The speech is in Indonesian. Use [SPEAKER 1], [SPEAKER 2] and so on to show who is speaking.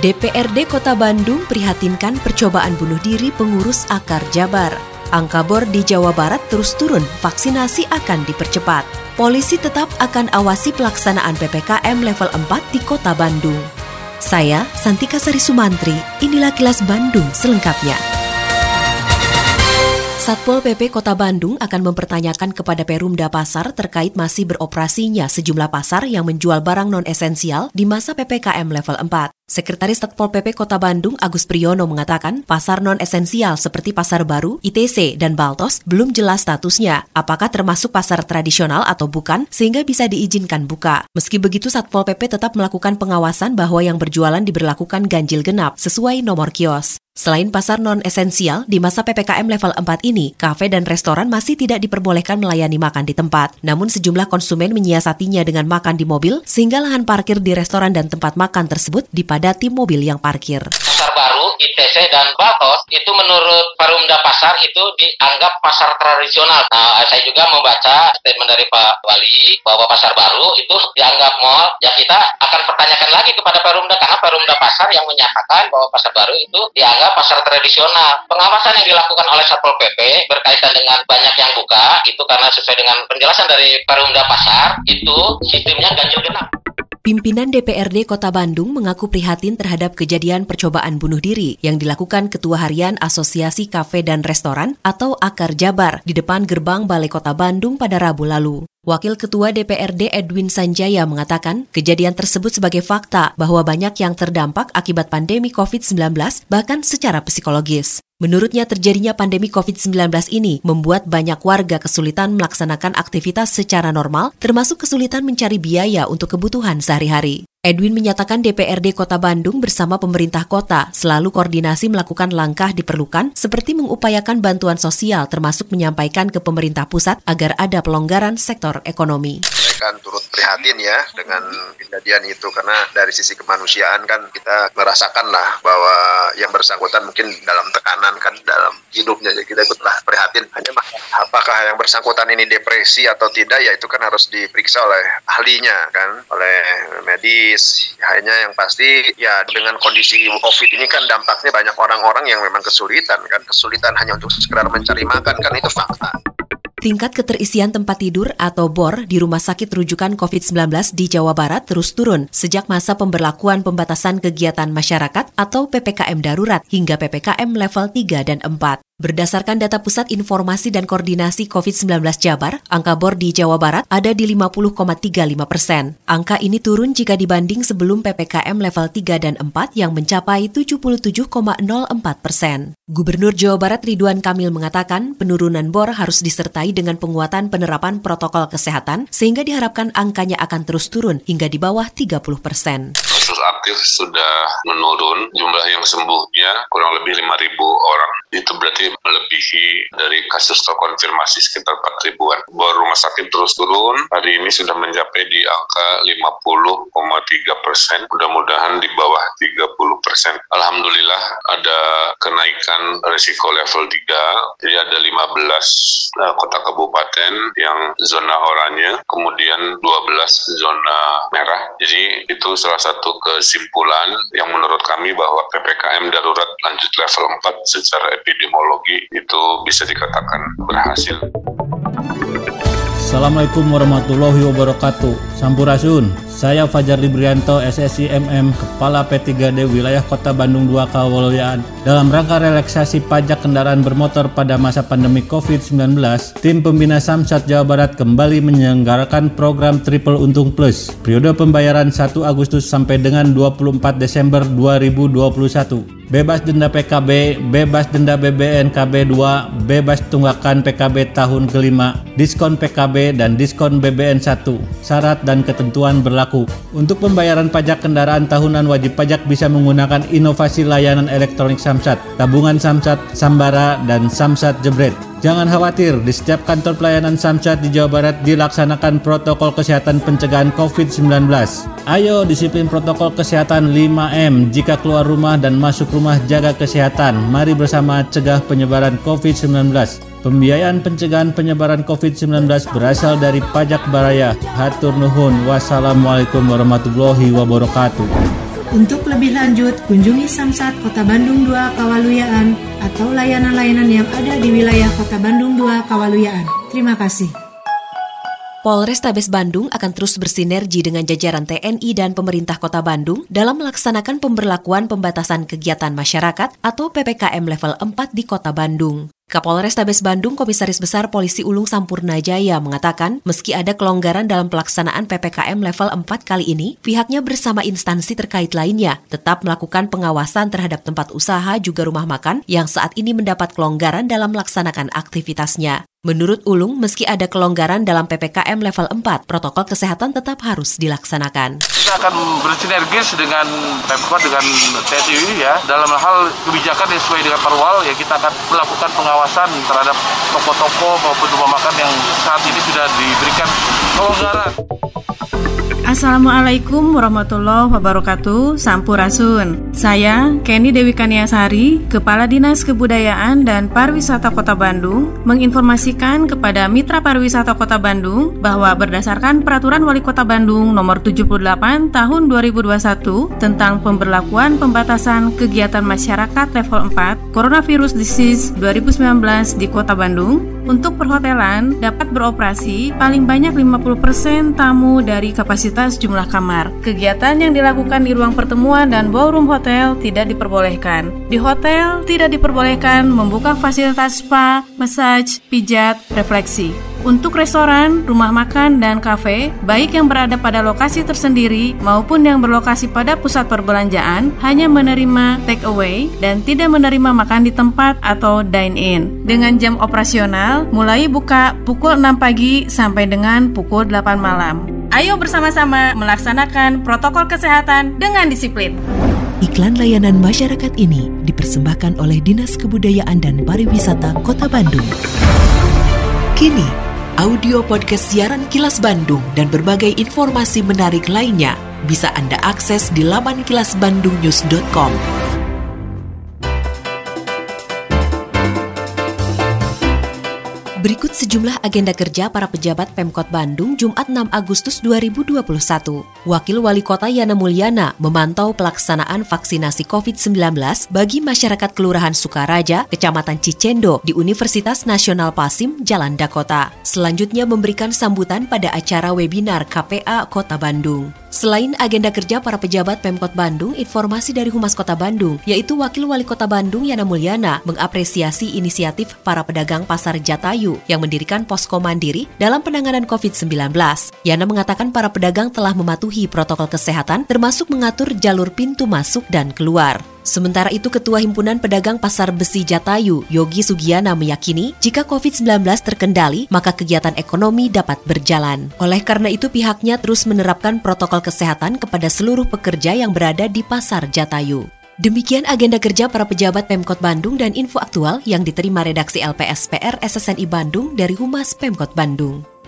[SPEAKER 1] DPRD Kota Bandung prihatinkan percobaan bunuh diri pengurus Akar Jabar. Angka bor di Jawa Barat terus turun, vaksinasi akan dipercepat. Polisi tetap akan awasi pelaksanaan PPKM level 4 di Kota Bandung. Saya, Santika Sari Sumantri, inilah kilas Bandung selengkapnya. Satpol PP Kota Bandung akan mempertanyakan kepada Perumda Pasar terkait masih beroperasinya sejumlah pasar yang menjual barang non-esensial di masa PPKM level 4. Sekretaris Satpol PP Kota Bandung Agus Priyono mengatakan pasar non-esensial seperti Pasar Baru, ITC, dan Baltos belum jelas statusnya, apakah termasuk pasar tradisional atau bukan, sehingga bisa diizinkan buka. Meski begitu, Satpol PP tetap melakukan pengawasan bahwa yang berjualan diberlakukan ganjil genap sesuai nomor kios. Selain pasar non-esensial, di masa PPKM level 4 ini, kafe dan restoran masih tidak diperbolehkan melayani makan di tempat. Namun sejumlah konsumen menyiasatinya dengan makan di mobil, sehingga lahan parkir di restoran dan tempat makan tersebut dipadati mobil yang parkir.
[SPEAKER 2] Pasar baru, ITC, dan Batos, itu menurut Perumda Pasar itu dianggap pasar tradisional. Nah, saya juga membaca statement dari Pak Wali bahwa pasar baru itu dianggap mall. Ya kita akan pertanyakan lagi kepada Perumda, karena Perumda Pasar yang menyatakan bahwa pasar baru itu dianggap pasar tradisional. Pengawasan yang dilakukan oleh Satpol PP berkaitan dengan banyak yang buka itu karena sesuai dengan penjelasan dari Perumda Pasar itu sistemnya ganjil genap.
[SPEAKER 1] Pimpinan DPRD Kota Bandung mengaku prihatin terhadap kejadian percobaan bunuh diri yang dilakukan Ketua Harian Asosiasi Kafe dan Restoran atau Akar Jabar di depan gerbang Balai Kota Bandung pada Rabu lalu. Wakil Ketua DPRD Edwin Sanjaya mengatakan kejadian tersebut sebagai fakta bahwa banyak yang terdampak akibat pandemi COVID-19 bahkan secara psikologis. Menurutnya terjadinya pandemi COVID-19 ini membuat banyak warga kesulitan melaksanakan aktivitas secara normal termasuk kesulitan mencari biaya untuk kebutuhan sehari-hari. Edwin menyatakan DPRD Kota Bandung bersama pemerintah kota selalu koordinasi melakukan langkah diperlukan seperti mengupayakan bantuan sosial termasuk menyampaikan ke pemerintah pusat agar ada pelonggaran sektor ekonomi
[SPEAKER 3] kan turut prihatin ya dengan kejadian itu. Karena dari sisi kemanusiaan kan kita merasakan lah bahwa yang bersangkutan mungkin dalam tekanan kan dalam hidupnya. Jadi kita ikutlah prihatin. Hanya apakah yang bersangkutan ini depresi atau tidak ya itu kan harus diperiksa oleh ahlinya kan oleh medis. Hanya yang pasti ya dengan kondisi covid ini kan dampaknya banyak orang-orang yang memang kesulitan kan. Kesulitan hanya untuk sekedar mencari makan kan itu fakta
[SPEAKER 1] Tingkat keterisian tempat tidur atau BOR di rumah sakit rujukan COVID-19 di Jawa Barat terus turun sejak masa pemberlakuan pembatasan kegiatan masyarakat atau PPKM darurat hingga PPKM level 3 dan 4. Berdasarkan data Pusat Informasi dan Koordinasi COVID-19 Jabar, angka bor di Jawa Barat ada di 50,35 persen. Angka ini turun jika dibanding sebelum PPKM level 3 dan 4 yang mencapai 77,04 persen. Gubernur Jawa Barat Ridwan Kamil mengatakan penurunan bor harus disertai dengan penguatan penerapan protokol kesehatan sehingga diharapkan angkanya akan terus turun hingga di bawah 30 persen
[SPEAKER 4] kasus aktif sudah menurun, jumlah yang sembuhnya kurang lebih 5.000 orang. Itu berarti melebihi dari kasus terkonfirmasi sekitar 4 ribuan. Bor rumah sakit terus turun, hari ini sudah mencapai di angka 50,3 persen, mudah-mudahan di bawah 30 persen. Alhamdulillah ada kenaikan risiko level 3, jadi ada 15 uh, kota kabupaten yang zona oranye, kemudian 12 zona merah. Jadi itu salah satu kesimpulan yang menurut kami bahwa PPKM darurat lanjut level 4 secara epidemiologi itu bisa dikatakan berhasil.
[SPEAKER 5] Assalamualaikum warahmatullahi wabarakatuh. Sampurasun. Saya Fajar Librianto, SSI MM, Kepala P3D Wilayah Kota Bandung 2 Kawolyaan. Dalam rangka relaksasi pajak kendaraan bermotor pada masa pandemi COVID-19, tim pembina Samsat Jawa Barat kembali menyelenggarakan program Triple Untung Plus. Periode pembayaran 1 Agustus sampai dengan 24 Desember 2021 bebas denda PKB, bebas denda BBN KB2, bebas tunggakan PKB tahun kelima, diskon PKB dan diskon BBN 1. Syarat dan ketentuan berlaku berlaku. Untuk pembayaran pajak kendaraan tahunan wajib pajak bisa menggunakan inovasi layanan elektronik Samsat, tabungan Samsat, Sambara, dan Samsat Jebret. Jangan khawatir, di setiap kantor pelayanan Samsat di Jawa Barat dilaksanakan protokol kesehatan pencegahan COVID-19. Ayo disiplin protokol kesehatan 5M. Jika keluar rumah dan masuk rumah jaga kesehatan. Mari bersama cegah penyebaran COVID-19. Pembiayaan pencegahan penyebaran COVID-19 berasal dari pajak baraya. Hatur nuhun. Wassalamualaikum warahmatullahi wabarakatuh.
[SPEAKER 6] Untuk lebih lanjut, kunjungi Samsat Kota Bandung 2 Kawaluyaan atau layanan-layanan yang ada di wilayah Kota Bandung 2 Kawaluyaan. Terima kasih.
[SPEAKER 1] Polrestabes Bandung akan terus bersinergi dengan jajaran TNI dan pemerintah Kota Bandung dalam melaksanakan pemberlakuan pembatasan kegiatan masyarakat atau PPKM level 4 di Kota Bandung. Kapolres Tabes Bandung Komisaris Besar Polisi Ulung Sampurna Jaya mengatakan, meski ada kelonggaran dalam pelaksanaan PPKM level 4 kali ini, pihaknya bersama instansi terkait lainnya tetap melakukan pengawasan terhadap tempat usaha juga rumah makan yang saat ini mendapat kelonggaran dalam melaksanakan aktivitasnya. Menurut Ulung, meski ada kelonggaran dalam PPKM level 4, protokol kesehatan tetap harus dilaksanakan.
[SPEAKER 7] Kita akan bersinergis dengan Pemkot dengan TNI ya dalam hal kebijakan yang sesuai dengan parwal ya kita akan melakukan pengawasan terhadap toko-toko maupun rumah makan yang saat ini sudah diberikan kelonggaran.
[SPEAKER 6] Assalamualaikum warahmatullahi wabarakatuh. Sampurasun. Saya Kenny Dewi Kaniasari Kepala Dinas Kebudayaan dan Pariwisata Kota Bandung Menginformasikan kepada Mitra Pariwisata Kota Bandung Bahwa berdasarkan Peraturan Wali Kota Bandung Nomor 78 Tahun 2021 Tentang pemberlakuan pembatasan kegiatan masyarakat level 4 Coronavirus Disease 2019 di Kota Bandung untuk perhotelan dapat beroperasi paling banyak 50% tamu dari kapasitas jumlah kamar. Kegiatan yang dilakukan di ruang pertemuan dan ballroom hotel tidak diperbolehkan. Di hotel tidak diperbolehkan membuka fasilitas spa, massage, pijat, refleksi. Untuk restoran, rumah makan, dan kafe, baik yang berada pada lokasi tersendiri maupun yang berlokasi pada pusat perbelanjaan, hanya menerima take away dan tidak menerima makan di tempat atau dine-in. Dengan jam operasional, mulai buka pukul 6 pagi sampai dengan pukul 8 malam. Ayo bersama-sama melaksanakan protokol kesehatan dengan disiplin.
[SPEAKER 1] Iklan layanan masyarakat ini dipersembahkan oleh Dinas Kebudayaan dan Pariwisata Kota Bandung. Kini, audio podcast siaran Kilas Bandung dan berbagai informasi menarik lainnya bisa Anda akses di laman kilasbandungnews.com. Berikut sejumlah agenda kerja para pejabat Pemkot Bandung Jumat 6 Agustus 2021. Wakil Wali Kota Yana Mulyana memantau pelaksanaan vaksinasi COVID-19 bagi masyarakat Kelurahan Sukaraja, Kecamatan Cicendo di Universitas Nasional Pasim, Jalan Dakota. Selanjutnya memberikan sambutan pada acara webinar KPA Kota Bandung. Selain agenda kerja para pejabat Pemkot Bandung, informasi dari Humas Kota Bandung, yaitu Wakil Wali Kota Bandung Yana Mulyana, mengapresiasi inisiatif para pedagang pasar Jatayu yang mendirikan posko mandiri dalam penanganan COVID-19. Yana mengatakan para pedagang telah mematuhi protokol kesehatan termasuk mengatur jalur pintu masuk dan keluar. Sementara itu, Ketua Himpunan Pedagang Pasar Besi Jatayu, Yogi Sugiana meyakini jika COVID-19 terkendali, maka kegiatan ekonomi dapat berjalan. Oleh karena itu, pihaknya terus menerapkan protokol kesehatan kepada seluruh pekerja yang berada di Pasar Jatayu. Demikian agenda kerja para pejabat Pemkot Bandung dan info aktual yang diterima redaksi LPSPR SSNI Bandung dari Humas Pemkot Bandung.